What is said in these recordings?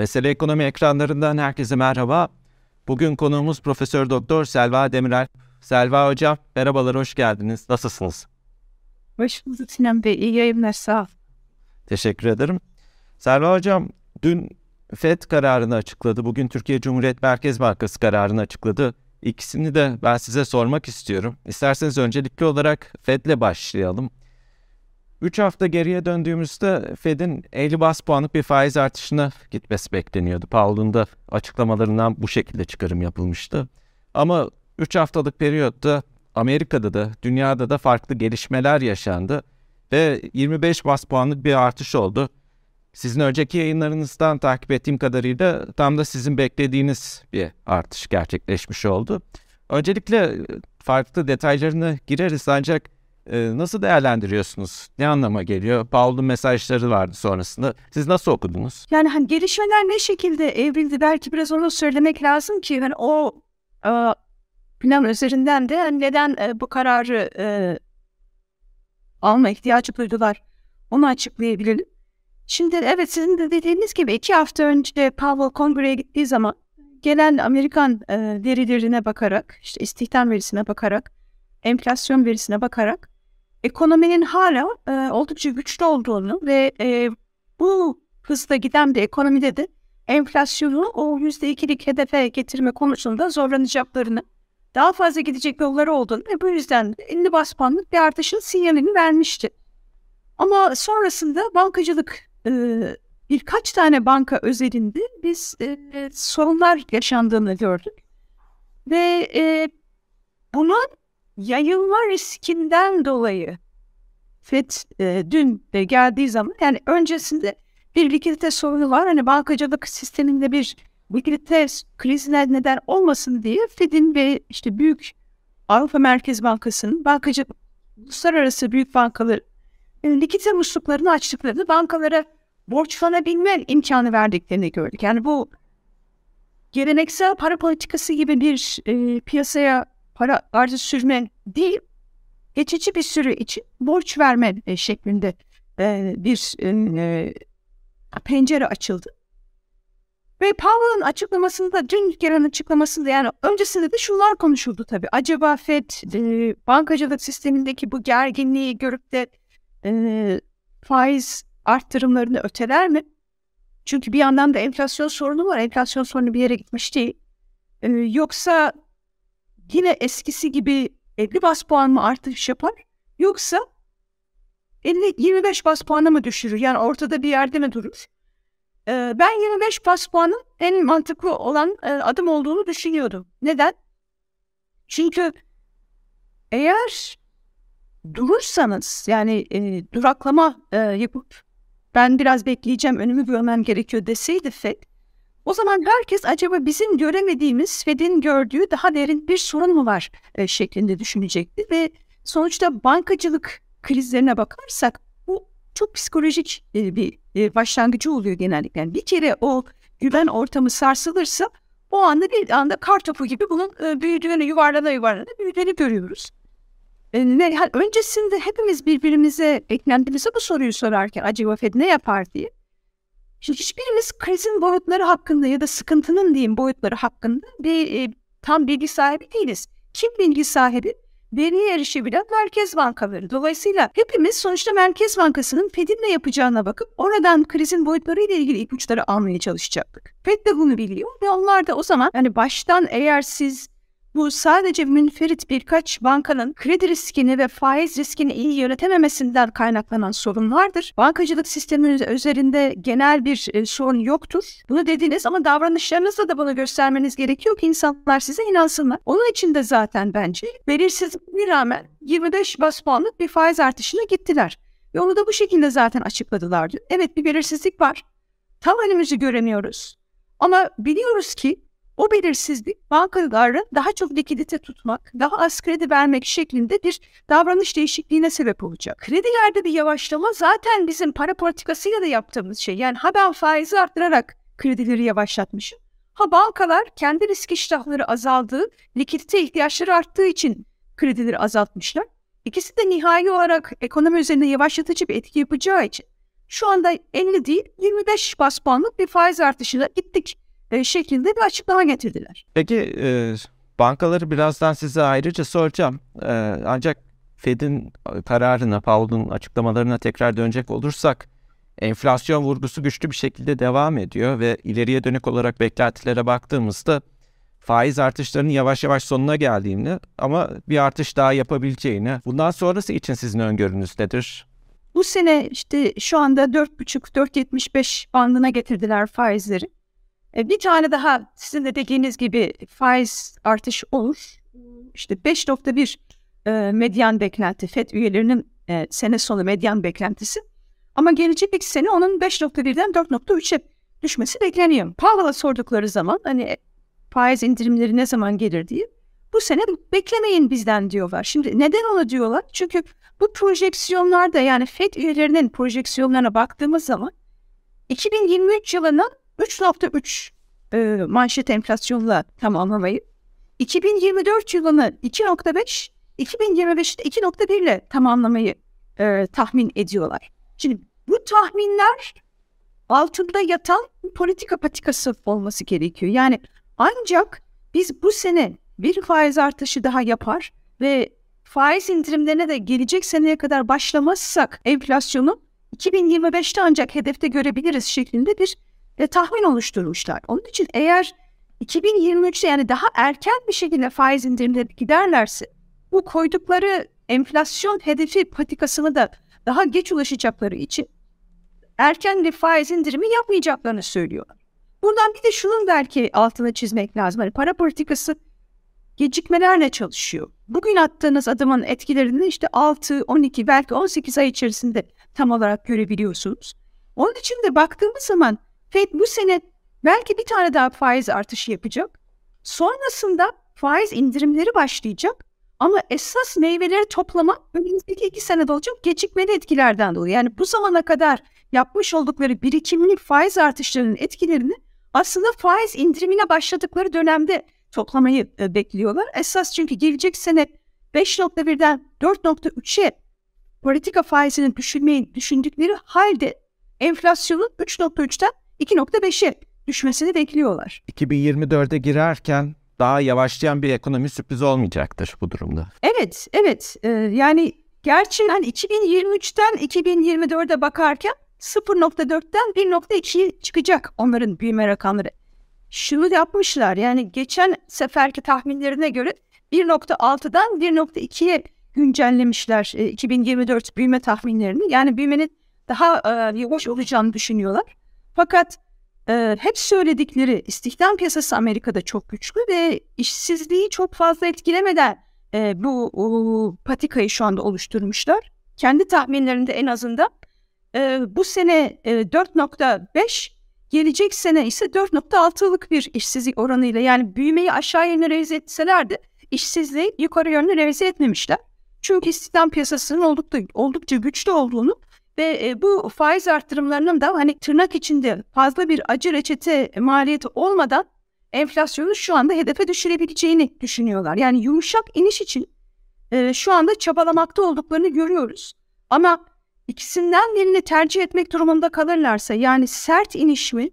Mesele Ekonomi ekranlarından herkese merhaba. Bugün konuğumuz Profesör Doktor Selva Demirel. Selva Hocam merhabalar, hoş geldiniz. Nasılsınız? Hoş bulduk Sinan Bey. İyi yayınlar, sağ ol. Teşekkür ederim. Selva Hocam dün FED kararını açıkladı. Bugün Türkiye Cumhuriyet Merkez Bankası kararını açıkladı. İkisini de ben size sormak istiyorum. İsterseniz öncelikli olarak FED'le başlayalım. 3 hafta geriye döndüğümüzde Fed'in 50 bas puanlık bir faiz artışına gitmesi bekleniyordu. Powell'ın da açıklamalarından bu şekilde çıkarım yapılmıştı. Ama 3 haftalık periyotta Amerika'da da dünyada da farklı gelişmeler yaşandı ve 25 bas puanlık bir artış oldu. Sizin önceki yayınlarınızdan takip ettiğim kadarıyla tam da sizin beklediğiniz bir artış gerçekleşmiş oldu. Öncelikle farklı detaylarına gireriz ancak e, nasıl değerlendiriyorsunuz? Ne anlama geliyor? Paul'un mesajları vardı sonrasında. Siz nasıl okudunuz? Yani hani gelişmeler ne şekilde evrildi belki biraz onu söylemek lazım ki hani o e, plan üzerinden de hani neden e, bu kararı e, alma ihtiyacı duydular onu açıklayabilirim. Şimdi evet sizin de dediğiniz gibi iki hafta önce Powell kongreye gittiği zaman gelen Amerikan e, verilerine bakarak, işte istihdam verisine bakarak, enflasyon verisine bakarak ekonominin hala e, oldukça güçlü olduğunu ve e, bu hızla giden bir ekonomide de enflasyonu o yüzde ikilik hedefe getirme konusunda zorlanacaklarını, daha fazla gidecek yolları olduğunu ve bu yüzden de 50 bas puanlık bir artışın sinyalini vermişti. Ama sonrasında bankacılık e, birkaç tane banka özelinde biz e, sorunlar yaşandığını gördük. Ve e, bunun yayılma riskinden dolayı FED e, dün de geldiği zaman yani öncesinde bir likidite sorunu var. Hani bankacılık sisteminde bir likidite krizine neden olmasın diye FED'in ve işte büyük Avrupa Merkez Bankası'nın bankacı uluslararası büyük bankaları e, likidite musluklarını açtıklarını bankalara borçlanabilme imkanı verdiklerini gördük. Yani bu geleneksel para politikası gibi bir e, piyasaya para arzı sürme değil, geçici bir süre için borç verme e, şeklinde e, bir e, pencere açıldı. Ve Powell'ın açıklamasında, dün gelen açıklamasında yani öncesinde de şunlar konuşuldu tabii. Acaba FED e, bankacılık sistemindeki bu gerginliği görüp de e, faiz arttırımlarını öteler mi? Çünkü bir yandan da enflasyon sorunu var. Enflasyon sorunu bir yere gitmiş değil. E, yoksa yine eskisi gibi 50 bas puan mı artış yapar? Yoksa 50, 25 bas puanı mı düşürür? Yani ortada bir yerde mi durur? Ee, ben 25 bas puanın en mantıklı olan e, adım olduğunu düşünüyordum. Neden? Çünkü eğer durursanız yani e, duraklama e, yapıp ben biraz bekleyeceğim önümü görmem gerekiyor deseydi FED o zaman herkes acaba bizim göremediğimiz Fed'in gördüğü daha derin bir sorun mu var e, şeklinde düşünecekti ve sonuçta bankacılık krizlerine bakarsak bu çok psikolojik e, bir e, başlangıcı oluyor genellikle. Yani bir kere o güven ortamı sarsılırsa o anda bir anda kar topu gibi bunun e, büyüdüğünü yuvarlana yuvarlana büyüdüğünü görüyoruz. E, ne, öncesinde hepimiz birbirimize eklentimize bu soruyu sorarken acaba Fed ne yapar diye Şimdi hiçbirimiz krizin boyutları hakkında ya da sıkıntının diyeyim boyutları hakkında bir e, tam bilgi sahibi değiliz. Kim bilgi sahibi? Veriye erişebilen merkez bankaları. Dolayısıyla hepimiz sonuçta Merkez Bankası'nın Fed'in ne yapacağına bakıp oradan krizin boyutları ile ilgili ipuçları almaya çalışacaktık. Fed de bunu biliyor ve onlar da o zaman yani baştan eğer siz bu sadece münferit birkaç bankanın kredi riskini ve faiz riskini iyi yönetememesinden kaynaklanan sorunlardır. Bankacılık sistemi üzerinde genel bir e, sorun yoktur. Bunu dediniz ama davranışlarınızla da bunu göstermeniz gerekiyor ki insanlar size inansınlar. Onun için de zaten bence belirsizliğine rağmen 25 bas puanlık bir faiz artışına gittiler. Ve onu da bu şekilde zaten açıkladılar. Evet bir belirsizlik var. Tam önümüzü göremiyoruz. Ama biliyoruz ki o belirsizlik bankaları daha çok likidite tutmak, daha az kredi vermek şeklinde bir davranış değişikliğine sebep olacak. Kredilerde bir yavaşlama zaten bizim para politikasıyla da yaptığımız şey. Yani ha ben faizi arttırarak kredileri yavaşlatmışım. Ha bankalar kendi risk iştahları azaldığı, likidite ihtiyaçları arttığı için kredileri azaltmışlar. İkisi de nihai olarak ekonomi üzerinde yavaşlatıcı bir etki yapacağı için şu anda 50 değil 25 bas puanlık bir faiz artışıyla gittik e, şeklinde bir açıklama getirdiler. Peki e, bankaları birazdan size ayrıca soracağım. E, ancak Fed'in kararına, Powell'ın açıklamalarına tekrar dönecek olursak enflasyon vurgusu güçlü bir şekilde devam ediyor ve ileriye dönük olarak beklentilere baktığımızda faiz artışlarının yavaş yavaş sonuna geldiğini ama bir artış daha yapabileceğini, bundan sonrası için sizin öngörünüz nedir? Bu sene işte şu anda 4,5-4,75 bandına getirdiler faizleri. E, bir tane daha sizin de dediğiniz gibi faiz artış olur. İşte 5.1 e, medyan beklenti FED üyelerinin e, sene sonu medyan beklentisi. Ama gelecek iki sene onun 5.1'den 4.3'e düşmesi bekleniyor. Powell'a sordukları zaman hani faiz indirimleri ne zaman gelir diye bu sene beklemeyin bizden diyorlar. Şimdi neden onu diyorlar? Çünkü bu projeksiyonlarda yani FED üyelerinin projeksiyonlarına baktığımız zaman 2023 yılının 3.3 e, manşet enflasyonla tamamlamayı, 2024 yılını 2.5, 2025'te 2.1 ile tamamlamayı e, tahmin ediyorlar. Şimdi bu tahminler altında yatan politika patikası olması gerekiyor. Yani ancak biz bu sene bir faiz artışı daha yapar ve faiz indirimlerine de gelecek seneye kadar başlamazsak enflasyonu 2025'te ancak hedefte görebiliriz şeklinde bir e, tahmin oluşturmuşlar. Onun için eğer 2023'te yani daha erken bir şekilde faiz indirimleri giderlerse bu koydukları enflasyon hedefi patikasını da daha geç ulaşacakları için erken bir faiz indirimi yapmayacaklarını söylüyorlar. Buradan bir de şunun belki altına çizmek lazım. Hani para politikası gecikmelerle çalışıyor. Bugün attığınız adımın etkilerini işte 6, 12 belki 18 ay içerisinde tam olarak görebiliyorsunuz. Onun için de baktığımız zaman Fed bu sene belki bir tane daha faiz artışı yapacak. Sonrasında faiz indirimleri başlayacak. Ama esas meyveleri toplama önümüzdeki iki senede olacak gecikmeli etkilerden dolayı. Yani bu zamana kadar yapmış oldukları birikimli faiz artışlarının etkilerini aslında faiz indirimine başladıkları dönemde toplamayı e, bekliyorlar. Esas çünkü gelecek sene 5.1'den 4.3'e politika faizini düşürmeyi düşündükleri halde enflasyonun 3.3'ten 2.5'e düşmesini bekliyorlar. 2024'e girerken daha yavaşlayan bir ekonomi sürprizi olmayacaktır bu durumda. Evet, evet. Ee, yani gerçi hani 2023'ten 2024'e bakarken 0.4'ten 1.2'ye çıkacak onların büyüme rakamları. Şunu yapmışlar yani geçen seferki tahminlerine göre 1.6'dan 1.2'ye güncellemişler e, 2024 büyüme tahminlerini. Yani büyümenin daha e, yavaş olacağını düşünüyorlar. Fakat e, hep söyledikleri istihdam piyasası Amerika'da çok güçlü ve işsizliği çok fazla etkilemeden e, bu o, patikayı şu anda oluşturmuşlar. Kendi tahminlerinde en azından e, bu sene e, 4.5 gelecek sene ise 4.6'lık bir işsizlik oranıyla yani büyümeyi aşağı yönlü revize etselerdi işsizliği yukarı yönlü revize etmemişler. Çünkü istihdam piyasasının oldukça, oldukça güçlü olduğunu ve e, bu faiz arttırımlarının da hani tırnak içinde fazla bir acı reçete maliyeti olmadan enflasyonu şu anda hedefe düşürebileceğini düşünüyorlar. Yani yumuşak iniş için e, şu anda çabalamakta olduklarını görüyoruz. Ama ikisinden birini tercih etmek durumunda kalırlarsa yani sert iniş mi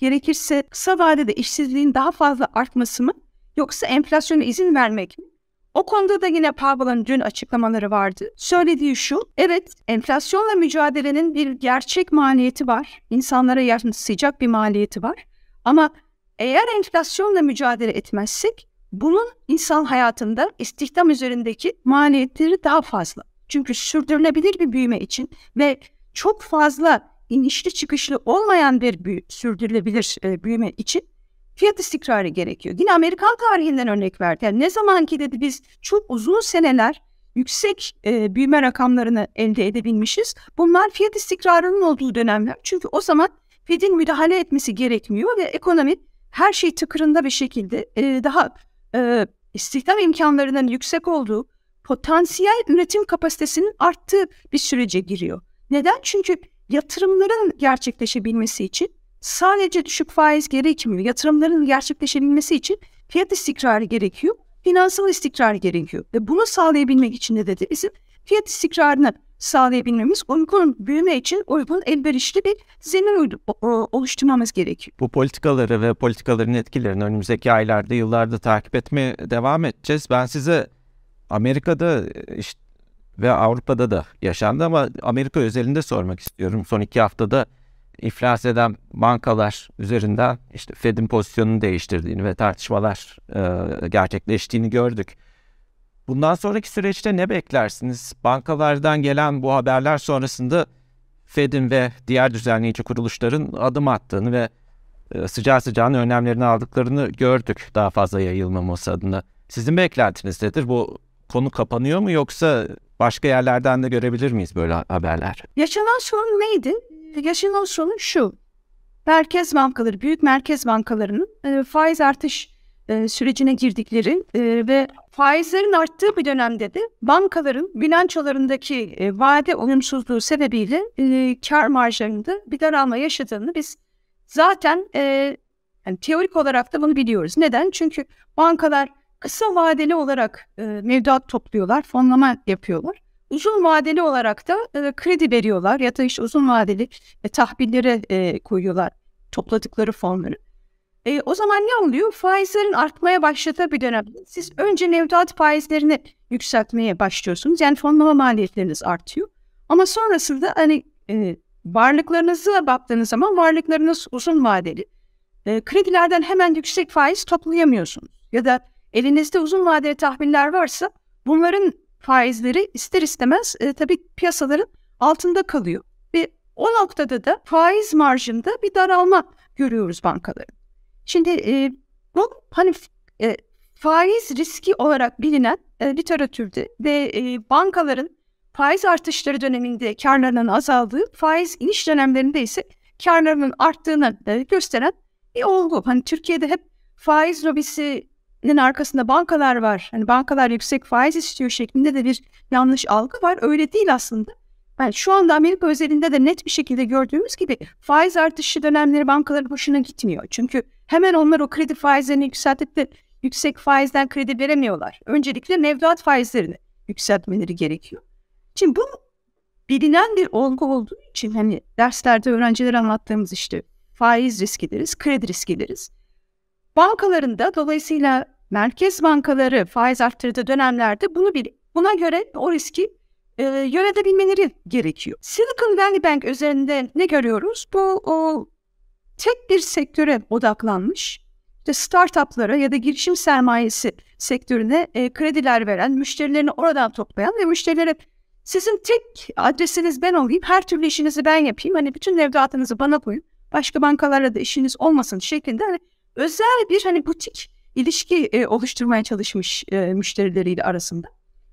gerekirse kısa vadede işsizliğin daha fazla artması mı yoksa enflasyona izin vermek mi? O konuda da yine Powell'ın dün açıklamaları vardı. Söylediği şu, evet enflasyonla mücadelenin bir gerçek maliyeti var. İnsanlara yansıyacak bir maliyeti var. Ama eğer enflasyonla mücadele etmezsek bunun insan hayatında istihdam üzerindeki maliyetleri daha fazla. Çünkü sürdürülebilir bir büyüme için ve çok fazla inişli çıkışlı olmayan bir büyü, sürdürülebilir e, büyüme için fiyat istikrarı gerekiyor. Yine Amerikan tarihinden örnek verdi. Yani ne zaman ki dedi biz çok uzun seneler yüksek e, büyüme rakamlarını elde edebilmişiz. Bunlar fiyat istikrarının olduğu dönemler. Çünkü o zaman Fed'in müdahale etmesi gerekmiyor ve ekonomi her şey tıkırında bir şekilde e, daha e, istihdam imkanlarının yüksek olduğu, potansiyel üretim kapasitesinin arttığı bir sürece giriyor. Neden? Çünkü yatırımların gerçekleşebilmesi için sadece düşük faiz gerekmiyor. Yatırımların gerçekleşebilmesi için fiyat istikrarı gerekiyor. Finansal istikrar gerekiyor. Ve bunu sağlayabilmek için de dedi bizim fiyat istikrarını sağlayabilmemiz, uygun büyüme için uygun elverişli bir zemin oluşturmamız gerekiyor. Bu politikaları ve politikaların etkilerini önümüzdeki aylarda, yıllarda takip etmeye devam edeceğiz. Ben size Amerika'da işte ve Avrupa'da da yaşandı ama Amerika özelinde sormak istiyorum. Son iki haftada iflas eden bankalar üzerinden işte Fed'in pozisyonunu değiştirdiğini ve tartışmalar e, gerçekleştiğini gördük. Bundan sonraki süreçte ne beklersiniz? Bankalardan gelen bu haberler sonrasında Fed'in ve diğer düzenleyici kuruluşların adım attığını ve e, sıcağı sıcağına önlemlerini aldıklarını gördük daha fazla yayılmaması adına. Sizin beklentiniz nedir? Bu konu kapanıyor mu yoksa başka yerlerden de görebilir miyiz böyle haberler? Yaşanan sorun neydi? Yaşanan sorun şu. Merkez bankaları, büyük merkez bankalarının e, faiz artış e, sürecine girdikleri e, ve faizlerin arttığı bir dönemde de bankaların bilançolarındaki e, vade uyumsuzluğu sebebiyle e, kar marjlarında bir daralma yaşadığını biz zaten e, yani teorik olarak da bunu biliyoruz. Neden? Çünkü bankalar kısa vadeli olarak e, mevduat topluyorlar, fonlama yapıyorlar. Uzun vadeli olarak da e, kredi veriyorlar ya da işte uzun vadeli e, tahbillere e, koyuyorlar topladıkları fonları. E, o zaman ne oluyor? Faizlerin artmaya başladığı bir dönemde siz önce mevduat faizlerini yükseltmeye başlıyorsunuz. Yani fonlama maliyetleriniz artıyor. Ama sonrasında hani e, varlıklarınıza baktığınız zaman varlıklarınız uzun vadeli. E, kredilerden hemen yüksek faiz toplayamıyorsunuz. Ya da elinizde uzun vadeli tahviller varsa bunların faizleri ister istemez e, tabii piyasaların altında kalıyor. Ve o noktada da faiz marjında bir daralma görüyoruz bankaların. Şimdi e, bu hani e, faiz riski olarak bilinen e, literatürde ve e, bankaların faiz artışları döneminde karlarının azaldığı, faiz iniş dönemlerinde ise karlarının arttığını e, gösteren bir olgu. Hani Türkiye'de hep faiz lobisinin arkasında bankalar var. Hani bankalar yüksek faiz istiyor şeklinde de bir yanlış algı var. Öyle değil aslında. Yani şu anda Amerika özelinde de net bir şekilde gördüğümüz gibi faiz artışı dönemleri bankaların hoşuna gitmiyor. Çünkü hemen onlar o kredi faizlerini yükseltip de yüksek faizden kredi veremiyorlar. Öncelikle mevduat faizlerini yükseltmeleri gerekiyor. Şimdi bu bilinen bir olgu olduğu için hani derslerde öğrencilere anlattığımız işte faiz riski deriz, kredi riski deriz. Bankalarında dolayısıyla merkez bankaları faiz arttırdığı dönemlerde bunu bir buna göre o riski e, yönetebilmeleri gerekiyor. Silicon Valley Bank üzerinde ne görüyoruz? Bu o, tek bir sektöre odaklanmış işte startuplara ya da girişim sermayesi sektörüne e, krediler veren, müşterilerini oradan toplayan ve müşterilere sizin tek adresiniz ben olayım, her türlü işinizi ben yapayım, hani bütün mevduatınızı bana koyun, başka bankalarla da işiniz olmasın şeklinde hani özel bir hani butik ilişki e, oluşturmaya çalışmış e, müşterileriyle arasında.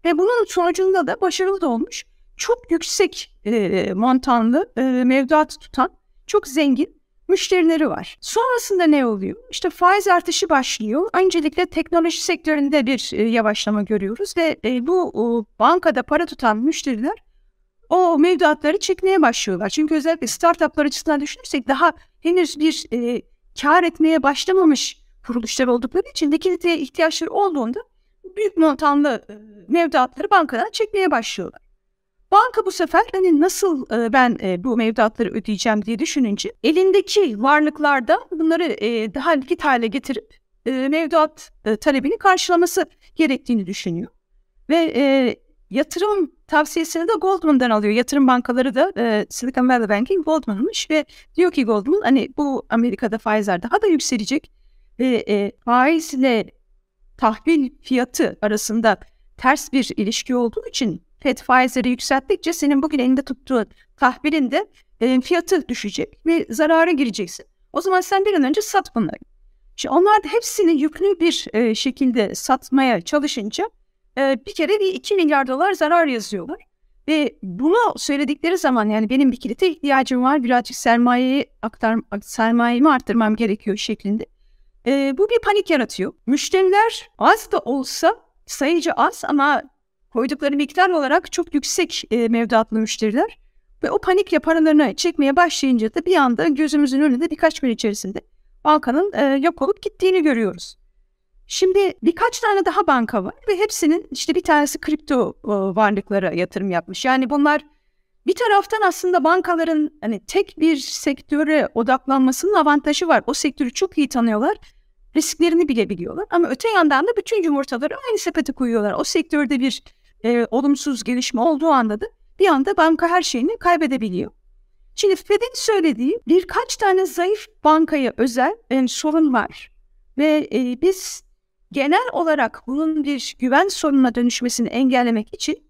Ve bunun sonucunda da başarılı da olmuş. Çok yüksek e, montanlı e, mevduat tutan çok zengin müşterileri var. Sonrasında ne oluyor? İşte faiz artışı başlıyor. Öncelikle teknoloji sektöründe bir e, yavaşlama görüyoruz ve e, bu o, bankada para tutan müşteriler o mevduatları çekmeye başlıyorlar. Çünkü özellikle startuplar açısından düşünürsek daha henüz bir e, kar etmeye başlamamış kuruluşlar oldukları için likiditeye ihtiyaçları olduğunda büyük montanlı e, mevduatları bankadan çekmeye başlıyorlar. Banka bu sefer hani nasıl e, ben e, bu mevduatları ödeyeceğim diye düşününce elindeki varlıklarda bunları daha likit hale getirip mevduat talebini karşılaması gerektiğini düşünüyor. Ve yatırım tavsiyesini de Goldman'dan alıyor. Yatırım bankaları da e, Silicon Valley Bank'in Goldman'mış ve diyor ki Goldman hani bu Amerika'da faizler daha da yükselecek ve e, faizle tahvil fiyatı arasında ters bir ilişki olduğu için FED faizleri yükselttikçe senin bugün elinde tuttuğun tahvilin de e, fiyatı düşecek ve zarara gireceksin. O zaman sen bir an önce sat bunları. Şimdi onlar da hepsini yüklü bir e, şekilde satmaya çalışınca bir kere bir 2 milyar dolar zarar yazıyorlar. Ve bunu söyledikleri zaman yani benim bir kilite ihtiyacım var birazcık sermayeyi aktar, sermayemi arttırmam gerekiyor şeklinde e, bu bir panik yaratıyor. Müşteriler az da olsa sayıcı az ama koydukları miktar olarak çok yüksek e, mevduatlı müşteriler. Ve o panikle paralarını çekmeye başlayınca da bir anda gözümüzün önünde birkaç gün içerisinde bankanın e, yok olup gittiğini görüyoruz. Şimdi birkaç tane daha banka var ve hepsinin işte bir tanesi kripto e, varlıklara yatırım yapmış. Yani bunlar Bir taraftan aslında bankaların hani tek bir sektöre odaklanmasının avantajı var. O sektörü çok iyi tanıyorlar. Risklerini bile biliyorlar. Ama öte yandan da bütün yumurtaları aynı sepete koyuyorlar. O sektörde bir e, olumsuz gelişme olduğu anda da bir anda banka her şeyini kaybedebiliyor. Şimdi Fed'in söylediği birkaç tane zayıf bankaya özel yani sorun var. Ve e, biz genel olarak bunun bir güven sorununa dönüşmesini engellemek için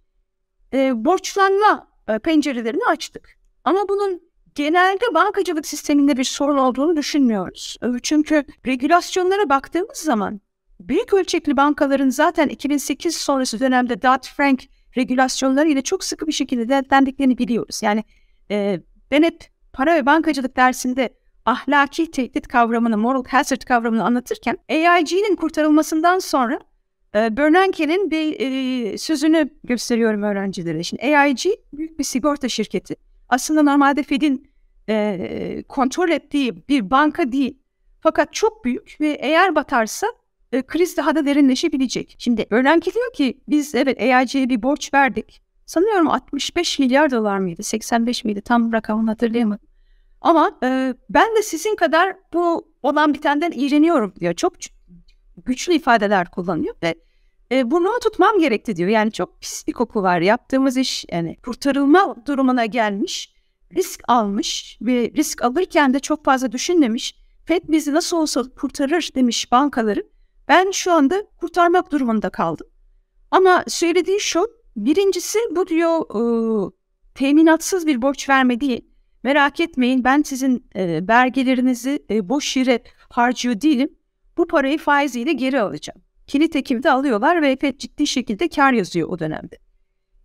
e, borçlanma e, pencerelerini açtık. Ama bunun genelde bankacılık sisteminde bir sorun olduğunu düşünmüyoruz. E, çünkü regülasyonlara baktığımız zaman büyük ölçekli bankaların zaten 2008 sonrası dönemde Dodd-Frank regülasyonları ile çok sıkı bir şekilde dentlendiklerini biliyoruz. Yani e, ben hep para ve bankacılık dersinde ahlaki tehdit kavramını, moral hazard kavramını anlatırken AIG'nin kurtarılmasından sonra e, Bernanke'nin bir e, sözünü gösteriyorum öğrencilere. Şimdi AIG büyük bir sigorta şirketi. Aslında normalde Fed'in e, kontrol ettiği bir banka değil. Fakat çok büyük ve eğer batarsa e, kriz daha da derinleşebilecek. Şimdi Bernanke diyor ki biz evet AIG'ye bir borç verdik. Sanıyorum 65 milyar dolar mıydı, 85 miydi tam rakamını hatırlayamadım. Ama e, ben de sizin kadar bu olan bitenden iğreniyorum diyor. Çok güçlü ifadeler kullanıyor ve e, bunu tutmam gerekti diyor. Yani çok pis bir koku var. Yaptığımız iş yani kurtarılma durumuna gelmiş, risk almış ve risk alırken de çok fazla düşünmemiş. FED bizi nasıl olsa kurtarır demiş bankaları. Ben şu anda kurtarmak durumunda kaldım. Ama söylediği şu, birincisi bu diyor e, teminatsız bir borç verme değil. Merak etmeyin ben sizin e, belgelerinizi e, boş yere harcıyor değilim. Bu parayı faiziyle geri alacağım. Kilit ekimde alıyorlar ve FED ciddi şekilde kar yazıyor o dönemde.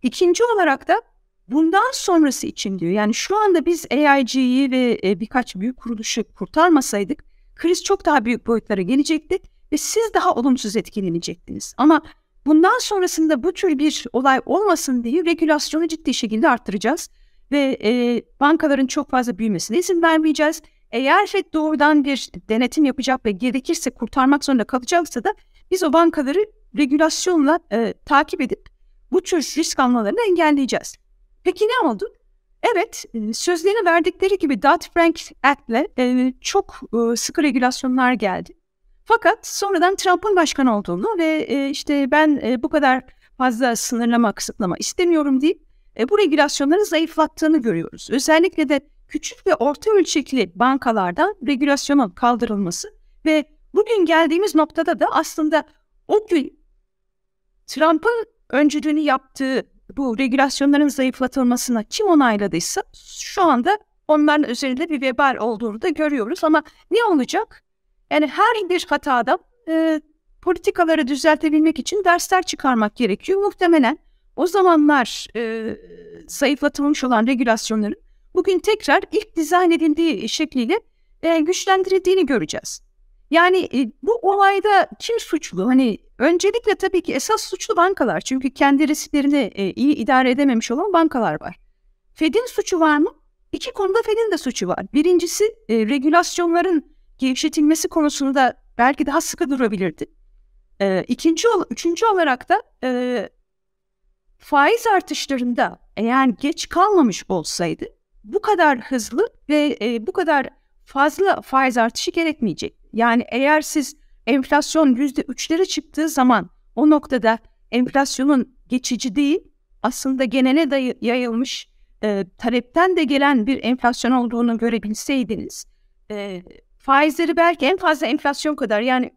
İkinci olarak da bundan sonrası için diyor. Yani şu anda biz AIG'yi ve e, birkaç büyük kuruluşu kurtarmasaydık kriz çok daha büyük boyutlara gelecekti ve siz daha olumsuz etkilenecektiniz. Ama bundan sonrasında bu tür bir olay olmasın diye regülasyonu ciddi şekilde arttıracağız ve e, bankaların çok fazla büyümesine izin vermeyeceğiz. Eğer FED doğrudan bir denetim yapacak ve gerekirse kurtarmak zorunda kalacaksa da biz o bankaları regülasyonla e, takip edip bu tür risk almalarını engelleyeceğiz. Peki ne oldu? Evet, e, sözlerini verdikleri gibi Dodd-Frank Act'le e, çok e, sıkı regülasyonlar geldi. Fakat sonradan Trump'ın başkan olduğunu ve e, işte ben e, bu kadar fazla sınırlama, kısıtlama istemiyorum deyip e, bu regülasyonları zayıflattığını görüyoruz. Özellikle de küçük ve orta ölçekli bankalardan regülasyonun kaldırılması ve bugün geldiğimiz noktada da aslında o gün Trump'ın öncülüğünü yaptığı bu regülasyonların zayıflatılmasına kim onayladıysa şu anda onların üzerinde bir vebal olduğunu da görüyoruz. Ama ne olacak? Yani her bir hatadan e, politikaları düzeltebilmek için dersler çıkarmak gerekiyor. Muhtemelen o zamanlar e, zayıflatılmış olan regülasyonların bugün tekrar ilk dizayn edildiği şekliyle e, güçlendirildiğini göreceğiz. Yani e, bu olayda kim suçlu? Hani öncelikle tabii ki esas suçlu bankalar. Çünkü kendi risklerini e, iyi idare edememiş olan bankalar var. Fed'in suçu var mı? İki konuda Fed'in de suçu var. Birincisi e, regülasyonların gevşetilmesi konusunda belki daha sıkı durabilirdi. E, ikinci, üçüncü olarak da e, faiz artışlarında eğer geç kalmamış olsaydı bu kadar hızlı ve e, bu kadar fazla faiz artışı gerekmeyecek. Yani eğer siz enflasyon yüzde üçlere çıktığı zaman o noktada enflasyonun geçici değil aslında genele dayı, yayılmış e, talepten de gelen bir enflasyon olduğunu görebilseydiniz e, faizleri belki en fazla enflasyon kadar yani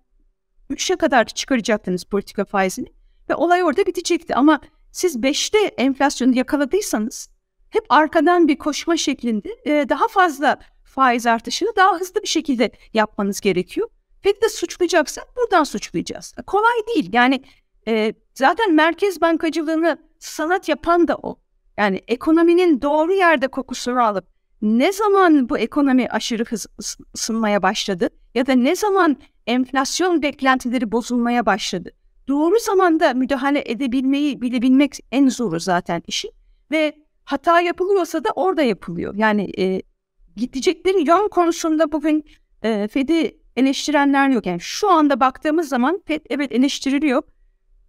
3'e kadar çıkaracaktınız politika faizini ve olay orada bitecekti ama siz 5'te enflasyonu yakaladıysanız hep arkadan bir koşma şeklinde e, daha fazla faiz artışını daha hızlı bir şekilde yapmanız gerekiyor. Fed'i de suçlayacaksak buradan suçlayacağız. Kolay değil. Yani e, zaten merkez bankacılığını sanat yapan da o. Yani ekonominin doğru yerde kokusunu alıp ne zaman bu ekonomi aşırı hız ısınmaya başladı ya da ne zaman enflasyon beklentileri bozulmaya başladı doğru zamanda müdahale edebilmeyi bilebilmek en zoru zaten işi. Ve hata yapılıyorsa da orada yapılıyor. Yani e, gidecekleri yön konusunda bugün e, Fed'i eleştirenler yok. Yani şu anda baktığımız zaman Fed evet eleştiriliyor.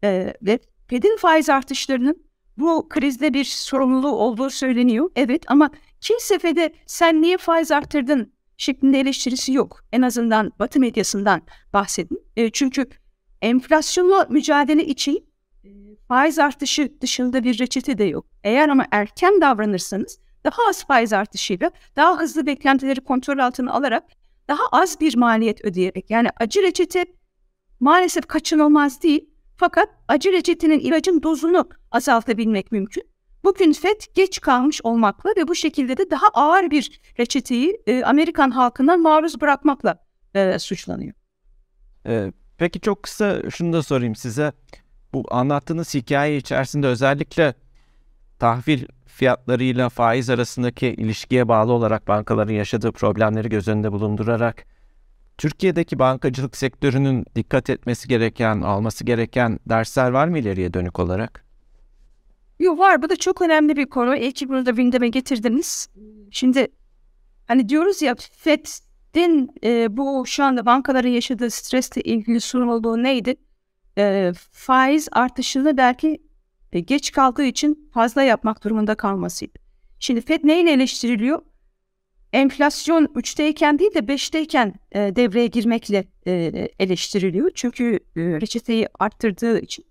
E, ve Fed'in faiz artışlarının bu krizde bir sorumluluğu olduğu söyleniyor. Evet ama kimse Fed'e sen niye faiz arttırdın şeklinde eleştirisi yok. En azından Batı medyasından bahsedin. E, çünkü enflasyonla mücadele için e, faiz artışı dışında bir reçete de yok. Eğer ama erken davranırsanız daha az faiz artışıyla daha hızlı beklentileri kontrol altına alarak daha az bir maliyet ödeyerek yani acı reçete maalesef kaçınılmaz değil fakat acı reçetenin ilacın dozunu azaltabilmek mümkün. Bugün FED geç kalmış olmakla ve bu şekilde de daha ağır bir reçeteyi e, Amerikan halkından maruz bırakmakla e, suçlanıyor. Ee, peki çok kısa şunu da sorayım size. Bu anlattığınız hikaye içerisinde özellikle tahvil fiyatlarıyla faiz arasındaki ilişkiye bağlı olarak bankaların yaşadığı problemleri göz önünde bulundurarak Türkiye'deki bankacılık sektörünün dikkat etmesi gereken, alması gereken dersler var mı ileriye dönük olarak? Yok var. Bu da çok önemli bir konu. İyi ki bunu da gündeme getirdiniz. Şimdi hani diyoruz ya FED'in e, bu şu anda bankaların yaşadığı stresle ilgili sorun olduğu neydi? E, faiz artışını belki e, geç kaldığı için fazla yapmak durumunda kalmasıydı. Şimdi FED neyle eleştiriliyor? Enflasyon 3'teyken değil de 5'teyken e, devreye girmekle e, eleştiriliyor. Çünkü e, reçeteyi arttırdığı için.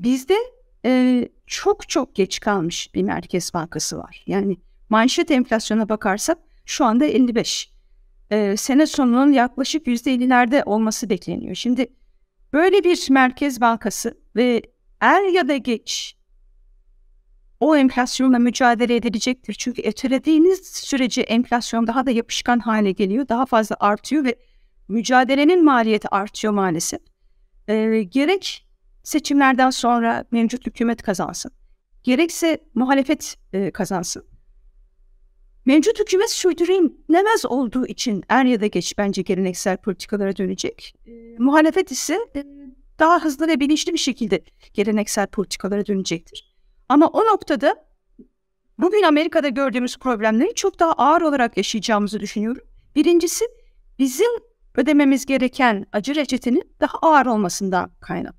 Bizde e, çok çok geç kalmış bir merkez bankası var. Yani manşet enflasyona bakarsak şu anda 55. E, sene sonunun yaklaşık %50'lerde olması bekleniyor. Şimdi böyle bir merkez bankası ve er ya da geç o enflasyonla mücadele edilecektir. Çünkü ötelediğiniz sürece enflasyon daha da yapışkan hale geliyor. Daha fazla artıyor ve mücadelenin maliyeti artıyor maalesef. E, gerek seçimlerden sonra mevcut hükümet kazansın. Gerekse muhalefet e, kazansın. Mevcut hükümet sürdürülemez olduğu için er ya da geç bence geleneksel politikalara dönecek. E, muhalefet ise e, daha hızlı ve bilinçli bir şekilde geleneksel politikalara dönecektir. Ama o noktada bugün Amerika'da gördüğümüz problemleri çok daha ağır olarak yaşayacağımızı düşünüyorum. Birincisi bizim ödememiz gereken acı reçetenin daha ağır olmasından kaynak.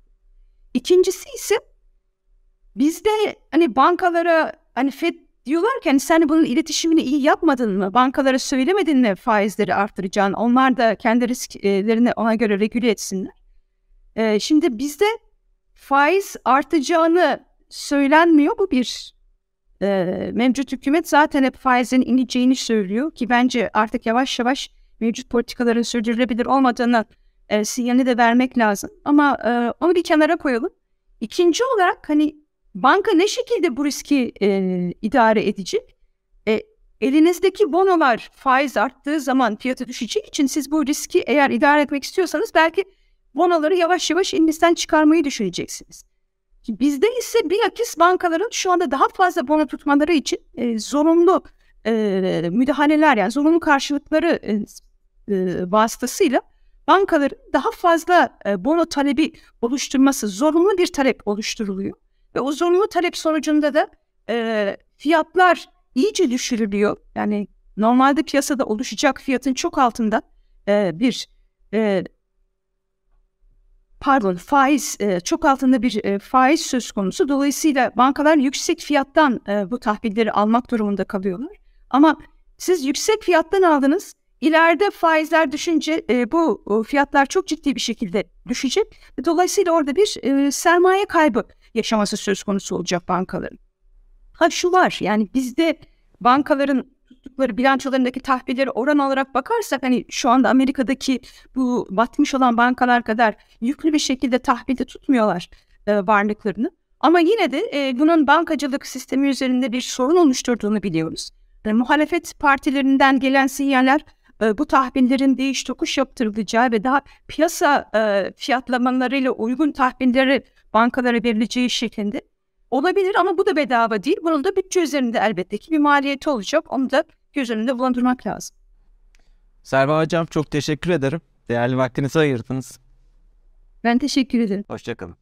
İkincisi ise bizde hani bankalara hani FED diyorlar ki hani sen bunun iletişimini iyi yapmadın mı? Bankalara söylemedin mi faizleri arttıracağını? Onlar da kendi risklerini ona göre regüle etsinler. Ee, şimdi bizde faiz artacağını söylenmiyor. Bu bir e, mevcut hükümet zaten hep faizin ineceğini söylüyor ki bence artık yavaş yavaş mevcut politikaların sürdürülebilir olmadığını e, sinyalini de vermek lazım. Ama e, onu bir kenara koyalım. İkinci olarak hani banka ne şekilde bu riski e, idare edecek? E, elinizdeki bonolar faiz arttığı zaman fiyatı düşeceği için siz bu riski eğer idare etmek istiyorsanız belki bonoları yavaş yavaş elinizden çıkarmayı düşüneceksiniz. Bizde ise bilakis bankaların şu anda daha fazla bono tutmaları için e, zorunlu e, müdahaleler yani zorunlu karşılıkları e, e, vasıtasıyla bankaların daha fazla e, bono talebi oluşturması zorunlu bir talep oluşturuluyor. Ve o zorunlu talep sonucunda da e, fiyatlar iyice düşürülüyor. Yani normalde piyasada oluşacak fiyatın çok altında e, bir e, pardon faiz e, çok altında bir e, faiz söz konusu. Dolayısıyla bankalar yüksek fiyattan e, bu tahvilleri almak durumunda kalıyorlar. Ama siz yüksek fiyattan aldınız İleride faizler düşünce e, bu fiyatlar çok ciddi bir şekilde düşecek. Dolayısıyla orada bir e, sermaye kaybı yaşaması söz konusu olacak bankaların. Ha şu var yani bizde bankaların tuttukları bilançolarındaki tahvilleri oran olarak bakarsak hani şu anda Amerika'daki bu batmış olan bankalar kadar yüklü bir şekilde tahvilde tutmuyorlar e, varlıklarını. Ama yine de e, bunun bankacılık sistemi üzerinde bir sorun oluşturduğunu biliyoruz. E, muhalefet partilerinden gelen sinyaller e, bu tahminlerin değiş tokuş yaptırılacağı ve daha piyasa e, fiyatlamalarıyla uygun tahminleri bankalara verileceği şeklinde olabilir ama bu da bedava değil. Bunun da bütçe üzerinde elbette ki bir maliyeti olacak. Onu da göz önünde bulundurmak lazım. Serva Hocam çok teşekkür ederim. Değerli vaktinizi ayırdınız. Ben teşekkür ederim. Hoşçakalın.